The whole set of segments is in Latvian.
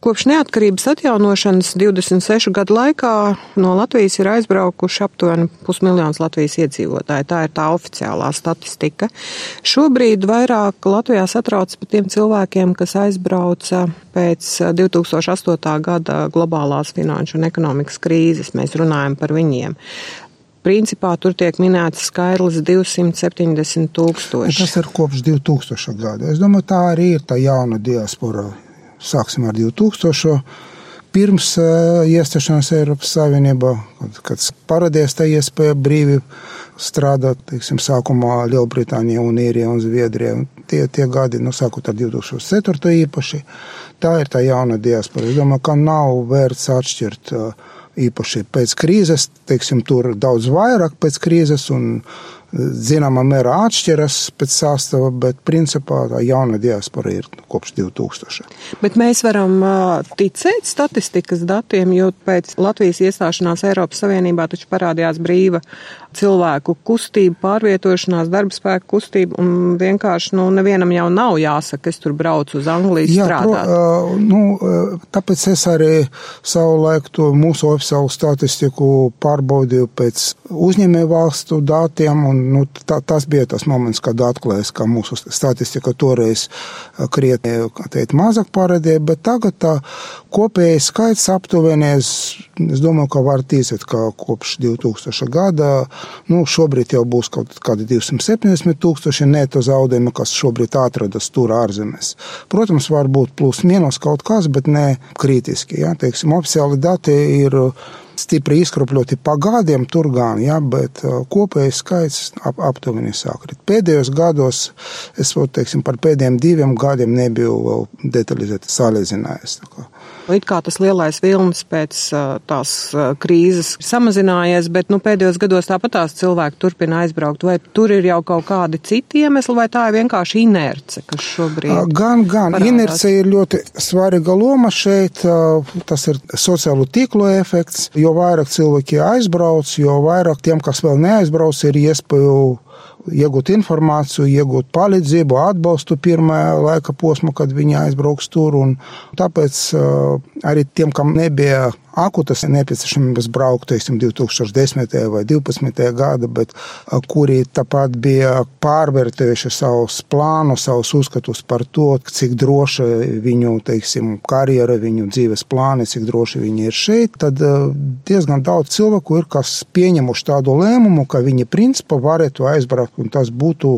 Kopš neatkarības atjaunošanas 26 gadu laikā no Latvijas ir aizbraukuši aptuveni pusmiljons Latvijas iedzīvotāji. Tā ir tā oficiālā statistika. Šobrīd vairāk Latvijā satrauc par tiem cilvēkiem, kas aizbrauca pēc 2008. gada globālās finanšu un ekonomikas krīzes. Mēs runājam par viņiem. Principā tur tiek minēts skaidrs 270 tūkstoši. Tas ir kopš 2000 gada. Es domāju, tā arī ir tā jauna diaspora sāksim ar 2000. Pirms uh, iestāšanās Eiropas Savienībā, kad, kad parādījās tā iespēja brīvi strādāt, teiksim, sākumā Lielbritānijā un Īrijā un Zviedrijā. Tie, tie gadi, nu, sākot ar 2004. īpaši, tā ir tā jauna diaspora. Es domāju, ka nav vērts atšķirt uh, īpaši pēc krīzes, teiksim, tur daudz vairāk pēc krīzes un zināmā mērā atšķiras pēc sastāvā, bet principā tā jauna diaspora ir kopš 2000. Bet mēs varam ticēt statistikas datiem, jo pēc Latvijas iestāšanās Eiropas Savienībā taču parādījās brīva cilvēku kustība, pārvietošanās, darba spēka kustība, un vienkārši, nu, nevienam jau nav jāsaka, es tur braucu uz Angliju Jā, strādāt. Pro, nu, tāpēc es arī savu laiku to mūsu oficiālu statistiku pārbaudīju pēc uzņēmēju valstu datiem, un nu, tā, tas bija tas moments, kad atklājās, ka mūsu statistika toreiz krietni teikt, mazāk parādīja, bet tagad tā kopējais skaits aptuveni, es, es domāju, ka var tīzēt, ka kopš 2000 gada Nu, šobrīd jau būs kaut kādi 270 tūkstoši neto zaudējumi, kas šobrīd atrodas tur ārzemēs. Protams, var būt plus mīnus kaut kas, bet ne kritiski. Ja? Teiksim, oficiāli dati ir stipri izkropļoti pa gadiem, tur gan, ja, bet uh, kopējais skaits ap, aptuveni sākrīt. Pēdējos gados, es teiksim, par pēdējiem diviem gadiem nebiju vēl detalizēti salīdzinājis. It kā tas lielais vilnis pēc tās krīzes samazinājies, bet nu, pēdējos gados tāpat tās cilvēki turpina aizbraukt. Vai tur ir jau kaut kādi citi iemesli, vai tā ir vienkārši inerce, kas šobrīd? Gan, gan. Parādās? Inerce ir ļoti svarīga loma šeit. Tas ir sociālo tīklu efekts. Jo vairāk cilvēki aizbrauc, jo vairāk tiem, kas vēl neaizbrauc, ir iespēju iegūt informāciju, iegūt palīdzību, atbalstu pirmajā laika posmā, kad viņi aizbrauks tur. Tāpēc arī tiem, kam nebija akutas nepieciešamības braukt, teiksim, 2010. vai 2012. gada, bet kuri tāpat bija pārvērtējuši savus plānus, savus uzskatus par to, cik droša viņu, teiksim, karjera, viņu dzīves plāni, cik droši viņi ir šeit, tad diezgan daudz cilvēku ir, kas pieņemuši tādu lēmumu, ka viņi principā varētu aizbraukt, un tas būtu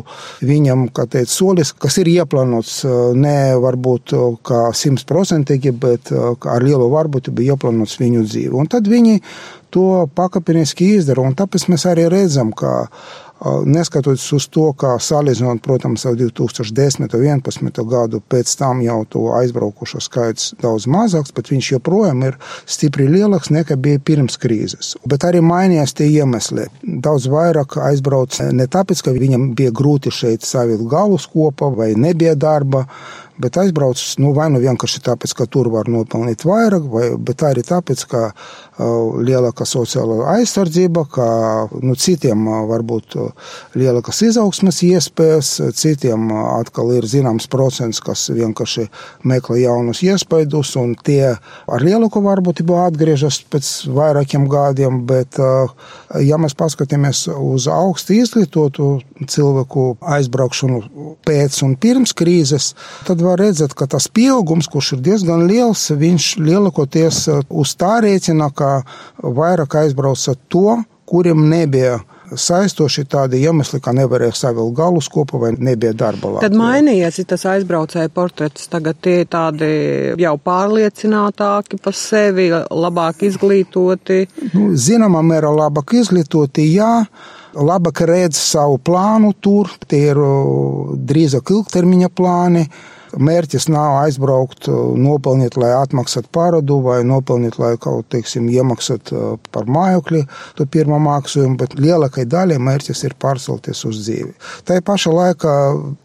viņam, teikt, solis, kas ir ieplānots ne varbūt kā simtprocentīgi, bet ar lielu varbūtību ieplānots viņu dzīvi. Un tad viņi to pakāpeniski izdara. Tāpēc mēs arī redzam, ka neskatoties uz to, ka salīdzinot, protams, ar 2010. un 2011. gadu, pēc tam jau to aizbraukušo skaits daudz mazāks, bet viņš joprojām ir stipri lielāks nekā bija pirms krīzes. Bet arī mainījās tie iemesli. Daudz vairāk aizbrauc ne tāpēc, ka viņam bija grūti šeit savilkt galus kopā vai nebija darba, bet aizbraucis nu, vai nu vienkārši tāpēc, ka tur var nopelnīt vairāk, vai, bet arī tāpēc, ka lielāka sociāla aizsardzība, ka nu, citiem varbūt lielākas izaugsmes iespējas, citiem atkal ir zināms procents, kas vienkārši meklē jaunus iespaidus, un tie ar lielāku varbūtību atgriežas pēc vairākiem gadiem, bet ja mēs paskatāmies uz augsti izglītotu cilvēku aizbraukšanu pēc un pirms krīzes, tad var redzēt, ka tas pieaugums, kurš ir diezgan liels, viņš lielākoties uz tā rēķina, ka vairāk aizbrauca to, kuriem nebija saistoši tādi iemesli, ka nevarēja savilkt galus kopā vai nebija darba labi. Tad mainījies tas aizbraucēja portrets. Tagad tie tādi jau pārliecinātāki par sevi, labāk izglītoti. Nu, zināmā mērā labāk izglītoti, jā. Labāk redz savu plānu tur, tie ir drīzāk ilgtermiņa plāni. Mērķis nav aizbraukt, nopelnīt, lai atmaksātu parādu, vai nopelnīt, lai kaut teiksim, iemaksātu uh, par mājokli to pirmo maksājumu, bet lielākai daļai mērķis ir pārcelties uz dzīvi. Tā pašā laikā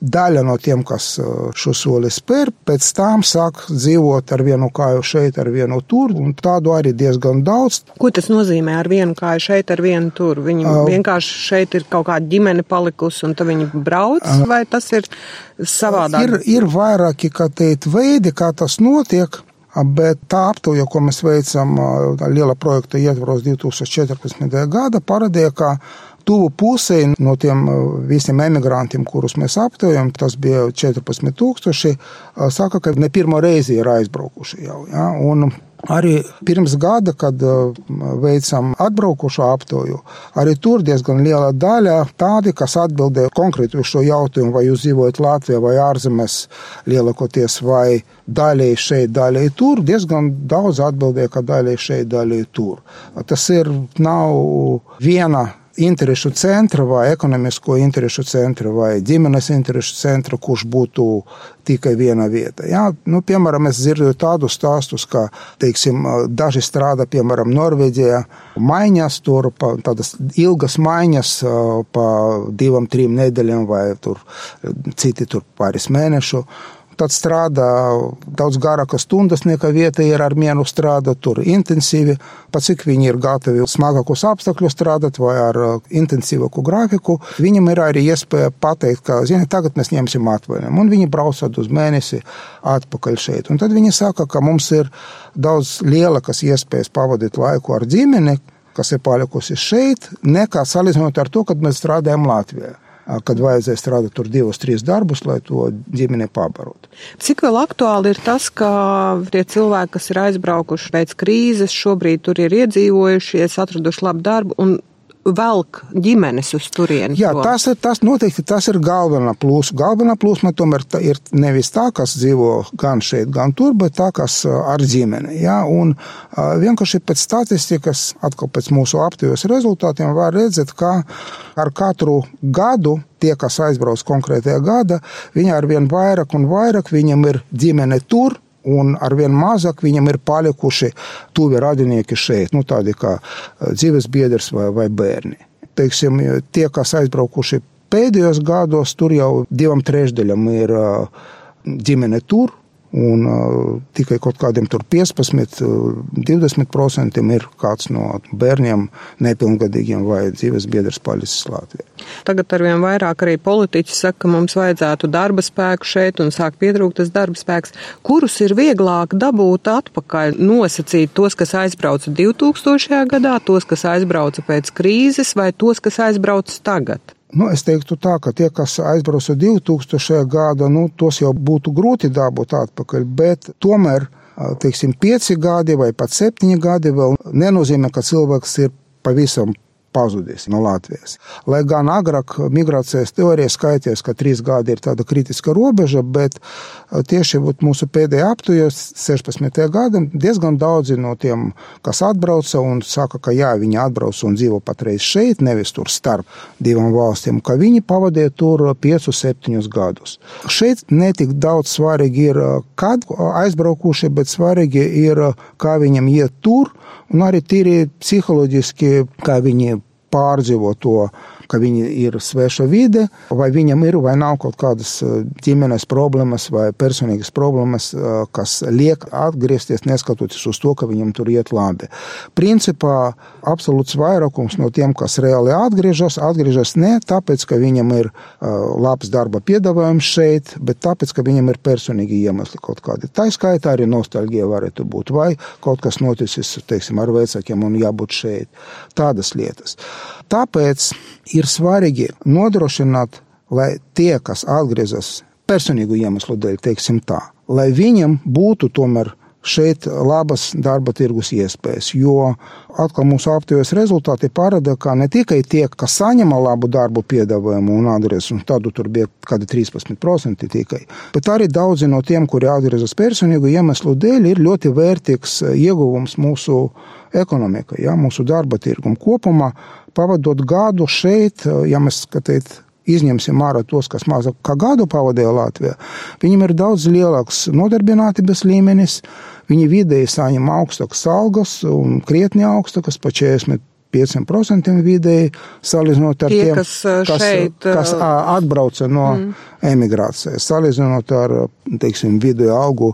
daļa no tiem, kas uh, šo soli spēr, pēc tam sāk dzīvot ar vienu kāju šeit, ar vienu tur, un tādu arī diezgan daudz. Ko tas nozīmē ar vienu kāju šeit, ar vienu tur? Viņi uh, vienkārši šeit ir kaut kāda ģimene palikusi, un tad viņi brauc, vai tas ir savādāk? Ir, ir vairāki, teikt, veidi, kā tas notiek. Bet tā aptauja, ko mēs veicam liela projekta ietvaros 2014. gada, parādīja, ka tuvu pusē no tiem visiem emigrantiem, kurus mēs aptaujam, tas bija 14,000, saka, ka ne pirmo reizi ir aizbraukuši jau. Ja? Un Arī pirms gada, kad veicam atbraukušo aptauju, arī tur diezgan liela daļa tādi, kas atbildēja konkrēti uz šo jautājumu, vai jūs dzīvojat Latvijā vai ārzemēs, lielākoties vai daļēji šeit, daļēji tur, diezgan daudz atbildēja, ka daļēji šeit, daļēji tur. Tas ir nav viena interešu centra vai ekonomisko interešu centra vai ģimenes interešu centra, kurš būtu tikai viena vieta. Jā, nu, piemēram, es dzirdu tādus stāstus, ka teiksim, daži strādā piemēram Norvēģijā, maiņas tur, pa, tādas ilgas maiņas pa divām, trim nedēļām vai tur, citi tur pāris mēnešu tad strādā daudz garākas stundas nekā vieta ir ar mienu strādāt, tur intensīvi, pa cik viņi ir gatavi smagākos apstākļos strādāt vai ar uh, intensīvāku grafiku. Viņam ir arī iespēja pateikt, ka, zini, tagad mēs ņemsim atvaļinājumu, un viņi braucot uz mēnesi atpakaļ šeit. Un tad viņi saka, ka mums ir daudz lielākas iespējas pavadīt laiku ar ģimeni, kas ir palikusi šeit, nekā salīdzinot ar to, kad mēs strādājam Latvijā kad vajadzēja strādāt tur divus, trīs darbus, lai to ģimeni pabarotu. Cik vēl aktuāli ir tas, ka tie cilvēki, kas ir aizbraukuši pēc krīzes, šobrīd tur ir iedzīvojušies, atraduši labu darbu un velk ģimenes uz turieni. Jā, tas ir tas noteikti tas ir galvenā plūsma. Galvenā plūsma tomēr ir nevis tā, kas dzīvo gan šeit, gan tur, bet tā, kas ar ģimeni. Jā, un vienkārši pēc statistikas, atkal pēc mūsu aptaujas rezultātiem, var redzēt, ka ar katru gadu tie, kas aizbrauc konkrētajā gada, viņi ar vien vairāk un vairāk viņam ir ģimene tur, un arvien mazāk viņam ir palikuši tuvi radinieki šeit, nu, tādi kā eh, dzīves biedrs vai, vai bērni. Teiksim, tie, kas aizbraukuši pēdējos gados, tur jau divam trešdaļam ir eh, ģimene tur, Un tikai kaut kādiem 15, 20% ir kāds no bērniem, nepilngadīgiem vai dzīves biedrs palicis Latvijā. Tagad arvien vairāk arī politiķi saka, ka mums vajadzētu darba spēku šeit un sāk pietrūkt tas darba spēks. Kurus ir vieglāk dabūt atpakaļ, nosacīt tos, kas aizbrauca 2000. gadā, tos, kas aizbrauca pēc krīzes vai tos, kas aizbrauca tagad? Nu, es teiktu tā, ka tie, kas aizbrauca 2000. gada, nu, tos jau būtu grūti dabūt atpakaļ, bet tomēr, teiksim, 5 gadi vai pat 7 gadi vēl nenozīmē, ka cilvēks ir pavisam pazudis no Latvijas. Lai gan agrāk migrācijas teorija skaities, ka trīs gadi ir tāda kritiska robeža, bet tieši mūsu pēdējā aptujos 16. gadam diezgan daudzi no tiem, kas atbrauca un saka, ka jā, viņi atbrauc un dzīvo patreiz šeit, nevis tur starp divām valstīm, ka viņi pavadīja tur 5-7 gadus. Šeit netik daudz svarīgi ir, kad aizbraukuši, bet svarīgi ir, kā viņam iet tur, un arī tīri psiholoģiski, kā viņi pārdzīvo to ka viņi ir sveša vide, vai viņam ir vai nav kaut kādas eh, ģimenes problēmas vai personīgas problēmas, eh, kas liek atgriezties neskatoties uz to, ka viņam tur iet labi. Principā absolūts vairākums no tiem, kas reāli atgriežas, atgriežas ne tāpēc, ka viņam ir eh, labs darba piedāvājums šeit, bet tāpēc, ka viņam ir personīgi iemesli kaut kādi. Tā skaitā arī nostalģija varētu būt, vai kaut kas noticis, teiksim, ar vecākiem un jābūt šeit. Tādas lietas. Tāpēc ir svarīgi nodrošināt, lai tie, kas atgriežas personīgu iemeslu dēļ, teiksim tā, lai viņiem būtu tomēr šeit labas darba tirgus iespējas. Jo atkal mūsu aptaujas rezultāti parāda, ka ne tikai tie, kas saņem labu darbu piedāvājumu un atgriežas, un tādu tur bija kādi 13% tikai, bet arī daudzi no tiem, kuri atgriežas personīgu iemeslu dēļ, ir ļoti vērtīgs ieguvums mūsu ekonomikai, ja, mūsu darba tirgum kopumā pavadot gadu šeit, ja mēs skatītu izņemsim ārā tos, kas mazāk kā gadu pavadīja Latvijā, viņiem ir daudz lielāks nodarbinātības līmenis, viņi vidēji saņem augstākas algas un krietni augstākas, pa 40. 5% vidēji salīdzinot ar Tie, tiem, kas, kas, šeit, kas atbrauca no mm. emigrācijas, salīdzinot ar teiksim, vidēju algu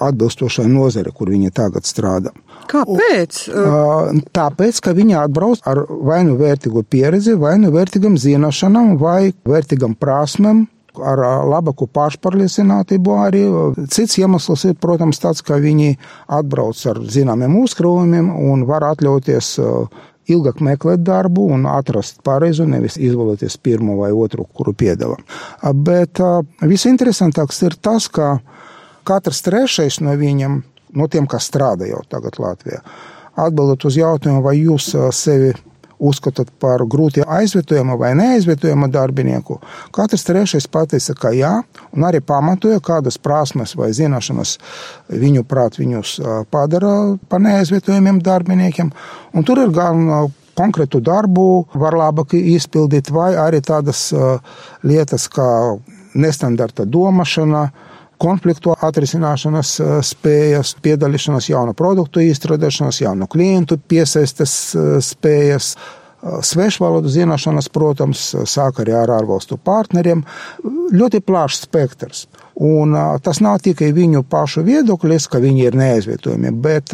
atbilstošai nozare, kur viņi tagad strādā. Kāpēc? Tāpēc, ka viņi atbrauc ar vai nu vērtīgu pieredzi, vai nu vērtīgam zināšanām, vai vērtīgam prasmēm, ar labāku pašpārliecinātību. Arī cits iemesls ir, protams, tāds, ka viņi atbrauc ar zināmiem uzkrājumiem un var atļauties ilgāk meklēt darbu un atrast pareizo, nevis izvēlēties pirmo vai otru, kuru piedāvā. Bet visinteresantākais ir tas, ka katrs trešais no viņiem, no tiem, kas strādā jau tagad Latvijā, atbildot uz jautājumu, vai jūs sevi uzskatāt par grūti aizvietojamu vai neaizvietojamu darbinieku, katrs trešais pateica, ka jā, un arī pamatoja, kādas prasmes vai zināšanas viņu prāt viņus padara par neaizvietojamiem darbiniekiem. Un tur ir gan konkrētu darbu var labāk izpildīt, vai arī tādas lietas kā nestandarta domāšana, konfliktu atrisināšanas spējas, piedalīšanās jaunu produktu izstrādāšanas, jaunu klientu piesaistes spējas. Svešvalodu zināšanas, protams, sāk arī ar ārvalstu partneriem. Ļoti plašs spektrs. Un tas nav tikai viņu pašu viedoklis, ka viņi ir neaizvietojami, bet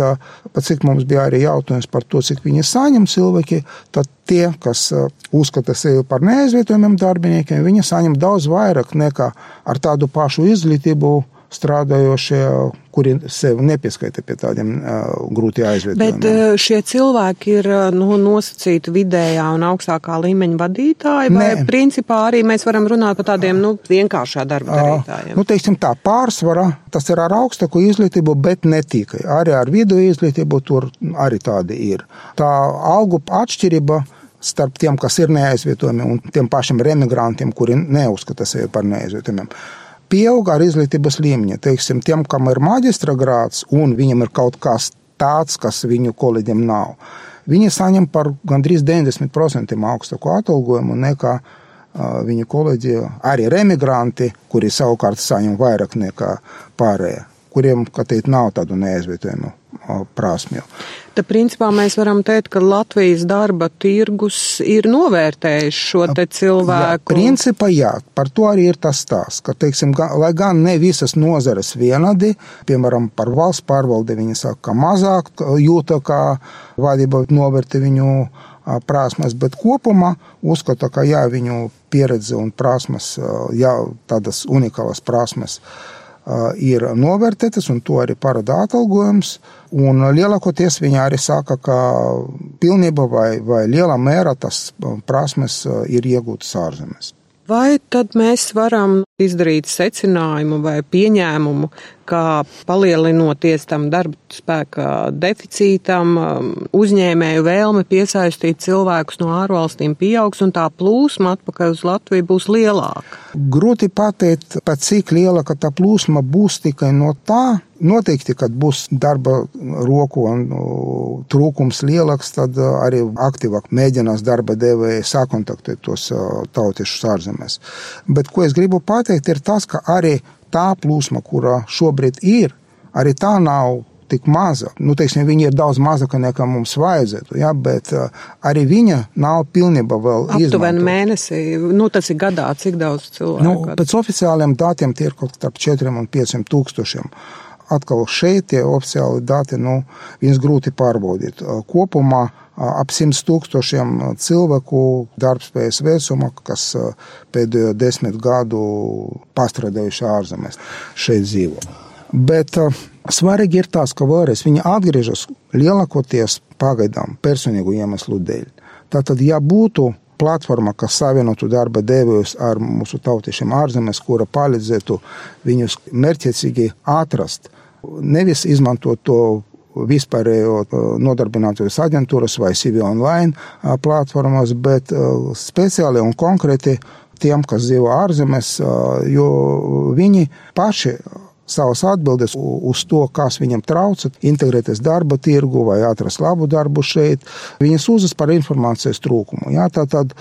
cik mums bija arī jautājums par to, cik viņi saņem cilvēki, tad tie, kas uzskata sevi par neaizvietojamiem darbiniekiem, viņi saņem daudz vairāk nekā ar tādu pašu izglītību strādājošie, kuri sev nepieskaita pie tādiem uh, grūti aizvietojumiem. Bet šie cilvēki ir nu, nosacīti vidējā un augstākā līmeņa vadītāji, vai Nē. principā arī mēs varam runāt par tādiem nu, vienkāršā darba darītājiem? Uh, nu, teiksim tā, pārsvara tas ir ar augstāku izglītību, bet ne tikai. Arī ar vidu izglītību tur arī tādi ir. Tā algu atšķirība starp tiem, kas ir neaizvietojami, un tiem pašiem remigrantiem, kuri neuzskata sevi par neaizvietojamiem pieauga ar izglītības līmeni. Teiksim, tiem, kam ir maģistra grāds, un viņam ir kaut kas tāds, kas viņu kolēģiem nav, viņi saņem par gandrīz 90% augstāku atalgojumu nekā viņu kolēģi, arī remigranti, kuri savukārt saņem vairāk nekā pārējie, kuriem, kā teikt, nav tādu neaizvietojumu prasmju. Tad, principā, mēs varam teikt, ka Latvijas darba tirgus ir novērtējis šo te cilvēku. Jā, principā, jā, par to arī ir tas stāsts, ka, teiksim, gan, lai gan ne visas nozares vienādi, piemēram, par valsts pārvaldi viņi saka, ka mazāk jūta, kā vadība novērtē viņu prasmes, bet kopumā uzskata, ka jā, viņu pieredze un prasmes, jā, tādas unikālas prasmes ir novērtētas, un to arī parāda atalgojums. Un lielākoties viņi arī saka, ka pilnībā vai, vai lielā mērā tas prasmes ir iegūtas ārzemēs. Vai tad mēs varam izdarīt secinājumu vai pieņēmumu, ka palielinoties tam darba spēka deficītam, um, uzņēmēju vēlme piesaistīt cilvēkus no ārvalstīm pieaugs un tā plūsma atpakaļ uz Latviju būs lielāka? Grūti pateikt, pat cik liela tā plūsma būs tikai no tā, Noteikti, kad būs darba roku un trūkums lielāks, tad arī aktīvāk mēģinās darba devēji sakontaktēt tos tautiešus ārzemēs. Bet ko es gribu pateikt, ir tas, ka arī tā plūsma, kura šobrīd ir, arī tā nav tik maza. Nu, teiksim, viņa ir daudz mazāka nekā mums vajadzētu, ja, bet uh, arī viņa nav pilnībā vēl izmantota. Aptuveni mēnesī, nu, tas ir gadā, cik daudz cilvēku? Nu, pēc oficiāliem datiem tie ir kaut starp 4 un 5 tūkstošiem atkal šeit tie oficiāli dati, nu, viņas grūti pārbaudīt. Kopumā ap 100 tūkstošiem cilvēku darbspējas vecuma, kas pēdējo desmit gadu pastrādājuši ārzemēs šeit dzīvo. Bet svarīgi ir tas, ka vēlreiz viņi atgriežas lielākoties pagaidām personīgu iemeslu dēļ. Tātad, ja būtu platforma, kas savienotu darba devējus ar mūsu tautiešiem ārzemēs, kura palīdzētu viņus mērķiecīgi atrast, nevis izmantot to vispārējo nodarbinātības aģentūras vai CV online platformas, bet speciāli un konkrēti tiem, kas dzīvo ārzemēs, jo viņi paši savas atbildes uz to, kas viņam trauca, integrēties darba tirgu vai atrast labu darbu šeit. Viņas uzas par informācijas trūkumu. Jā, tātad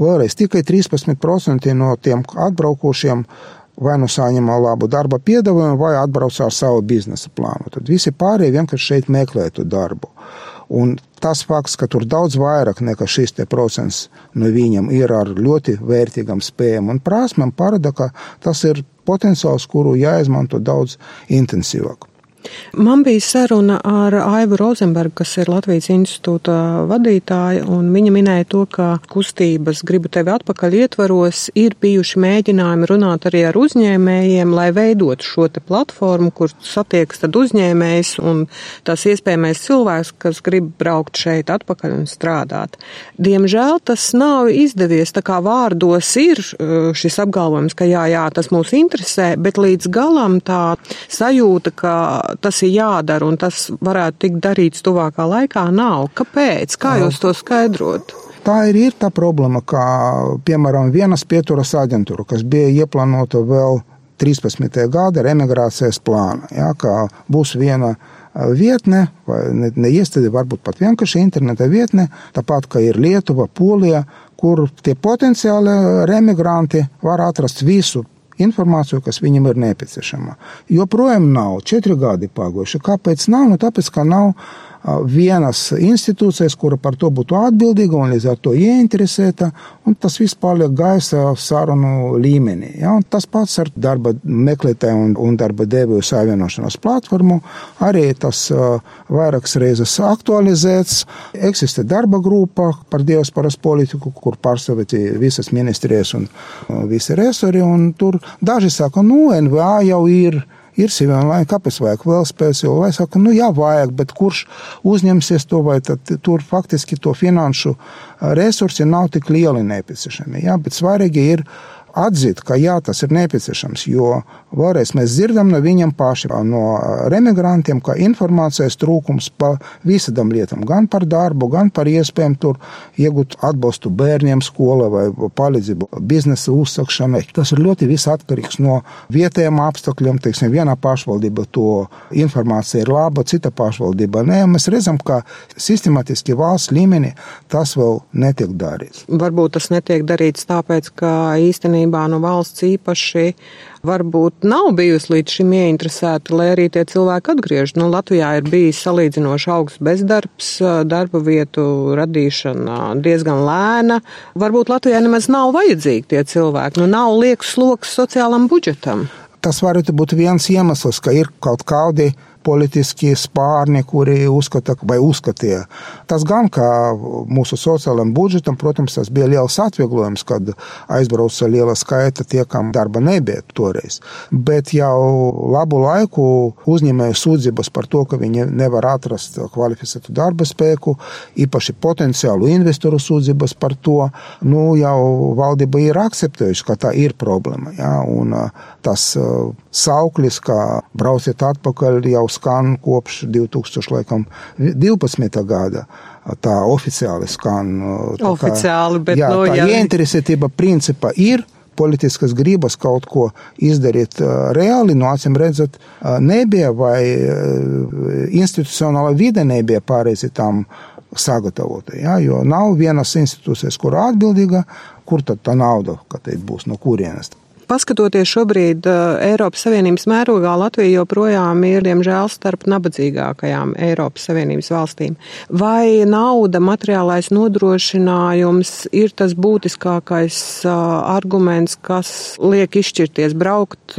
vēlreiz tikai 13% no tiem atbraukošiem vai nu saņem labu darba piedāvājumu, vai atbrauc ar savu biznesa plānu. Tad visi pārējie vienkārši šeit meklētu darbu. Un tas fakts, ka tur daudz vairāk nekā šis procents no viņiem ir ar ļoti vērtīgām spējām un prasmēm, parāda, ka tas ir potenciāls, kuru jāizmanto daudz intensīvāk. Man bija saruna ar Aivu Rozenbergu, kas ir Latvijas institūta vadītāja, un viņa minēja to, ka kustības gribu tevi atpakaļ ietvaros ir bijuši mēģinājumi runāt arī ar uzņēmējiem, lai veidotu šo te platformu, kur satiekas tad uzņēmējs un tās iespējamais cilvēks, kas grib braukt šeit atpakaļ un strādāt. Diemžēl tas nav izdevies, tā kā vārdos ir uh, šis apgalvojums, ka jā, jā, tas mūs interesē, bet līdz galam tā sajūta, ka tas ir jādara un tas varētu tikt darīts tuvākā laikā, nav. Kāpēc? Kā jūs to skaidrotu? Tā ir, ir tā problēma, kā piemēram vienas pieturas aģentūra, kas bija ieplānota vēl 13. gada emigrācijas plāna. Ja, būs viena vietne, vai ne, ne iestāde, varbūt pat vienkārši interneta vietne, tāpat kā ir Lietuva, Polija, kur tie potenciāli remigranti var atrast visu informāciju, kas viņam ir nepieciešama. Joprojām nav, četri gadi pagājuši. Kāpēc nav? Nu, tāpēc, ka nav vienas institūcijas, kura par to būtu atbildīga un līdz ar to ieinteresēta, un tas viss paliek gaisa sarunu līmenī. Ja? Un tas pats ar darba meklētāju un, un darba devēju savienošanās platformu, arī tas vairākas reizes aktualizēts. Eksistē darba grupa par diasporas politiku, kur pārstāvēti visas ministrijas un visi resori, un tur daži saka, nu, NVA jau ir ir Sīvēnlaina, kāpēc vajag vēl spēles, jo lai saka, nu jā, vajag, bet kurš uzņemsies to, vai tad tur faktiski to finanšu resursi nav tik lieli nepieciešami, jā, bet svarīgi ir atzīt, ka jā, tas ir nepieciešams, jo vēlreiz mēs dzirdam no viņiem pašiem, no remigrantiem, ka informācijas trūkums par visādām lietām, gan par darbu, gan par iespējām tur iegūt atbalstu bērniem skolā vai palīdzību biznesa uzsākšanai. Tas ir ļoti viss atkarīgs no vietējiem apstākļiem. Teiksim, viena pašvaldība to informācija ir laba, cita pašvaldība nē. Mēs redzam, ka sistemātiski valsts līmenī tas vēl netiek darīts. Varbūt tas netiek darīts tāpēc, ka īstenībā Savienībā no valsts īpaši varbūt nav bijusi līdz šim ieinteresēta, lai arī tie cilvēki atgriežas. Nu, Latvijā ir bijis salīdzinoši augsts bezdarbs, darba vietu radīšana diezgan lēna. Varbūt Latvijā nemaz nav vajadzīgi tie cilvēki, nu nav liekas sloks sociālam budžetam. Tas varētu būt viens iemesls, ka ir kaut kādi politiskie spārni, kuri uzskata vai uzskatīja. Tas gan, ka mūsu sociālajam budžetam, protams, tas bija liels atvieglojums, kad aizbrauca liela skaita tie, kam darba nebija toreiz. Bet jau labu laiku uzņēmēju sūdzības par to, ka viņi nevar atrast kvalificētu darba spēku, īpaši potenciālu investoru sūdzības par to, nu jau valdība ir akceptējusi, ka tā ir problēma. Ja? Un tas sauklis, ka brauciet atpakaļ jau skan kopš 2012. gada. Tā oficiāli skan. Tā oficiāli, bet jā, no, tā jā. ieinteresētība principā ir politiskas gribas kaut ko izdarīt reāli, no acīm redzot, nebija vai institucionāla vide nebija pareizi tam sagatavota. Ja, jo nav vienas institūcijas, kur atbildīga, kur tad tā nauda, kad būs no kurienes. Paskatoties šobrīd Eiropas Savienības mērogā, Latvija joprojām ir, diemžēl, starp nabadzīgākajām Eiropas Savienības valstīm. Vai nauda, materiālais nodrošinājums ir tas būtiskākais arguments, kas liek izšķirties braukt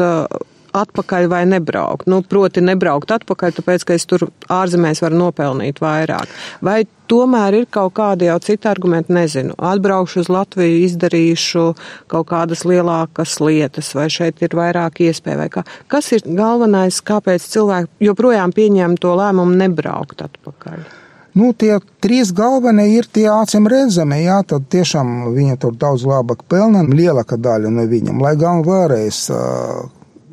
atpakaļ vai nebraukt. Nu, proti, nebraukt atpakaļ, tāpēc, ka es tur ārzemēs varu nopelnīt vairāk. Vai tomēr ir kaut kādi jau citi argumenti, nezinu. Atbraukšu uz Latviju, izdarīšu kaut kādas lielākas lietas, vai šeit ir vairāk iespēja, vai kā. Kas ir galvenais, kāpēc cilvēki joprojām pieņem to lēmumu nebraukt atpakaļ? Nu, tie trīs galvenie ir tie acīm redzami, jā, tad tiešām viņi tur daudz labāk pelna, lielāka daļa no viņiem, lai gan vēlreiz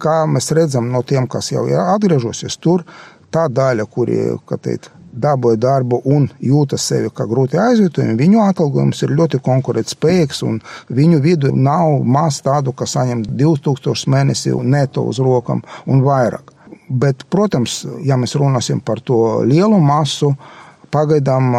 kā mēs redzam no tiem, kas jau ir atgriežusies tur, tā daļa, kuri, kā teikt, dabūja darbu un jūtas sevi kā grūti aizvietojumi, viņu atalgojums ir ļoti konkurētspējīgs, un viņu vidu nav maz tādu, kas saņem 2000 mēnesi neto uz rokam un vairāk. Bet, protams, ja mēs runāsim par to lielu masu, pagaidām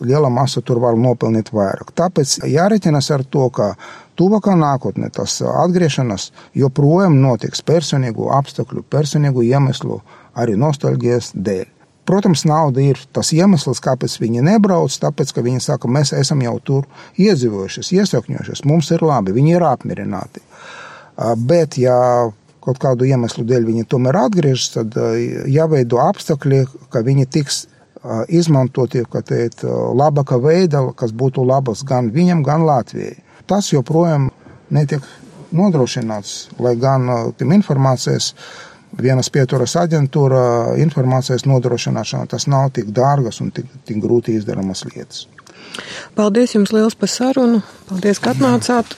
liela masa tur var nopelnīt vairāk. Tāpēc jāreķinas ar to, ka tuvākā nākotnē tas atgriešanās joprojām notiks personīgu apstākļu, personīgu iemeslu, arī nostalģijas dēļ. Protams, nauda ir tas iemesls, kāpēc viņi nebrauc. Tāpēc, ka viņi saka, mēs esam jau tur iedzīvojušies, iesakņojušies, mums ir labi, viņi ir apmierināti. Bet, ja kaut kādu iemeslu dēļ viņi tomēr atgriežas, tad jāveido apstākļi, ka viņi tiks izmantoti, teikt, labākā veidā, kas būtu labas gan viņam, gan Latvijai. Tas joprojām netiek nodrošināts, lai gan informācijas vienas pieturas aģentūra informācijas nodrošināšana tas nav tik dārgas un tik, tik grūti izdaramas lietas. Paldies jums liels par sarunu. Paldies, ka atnācāt.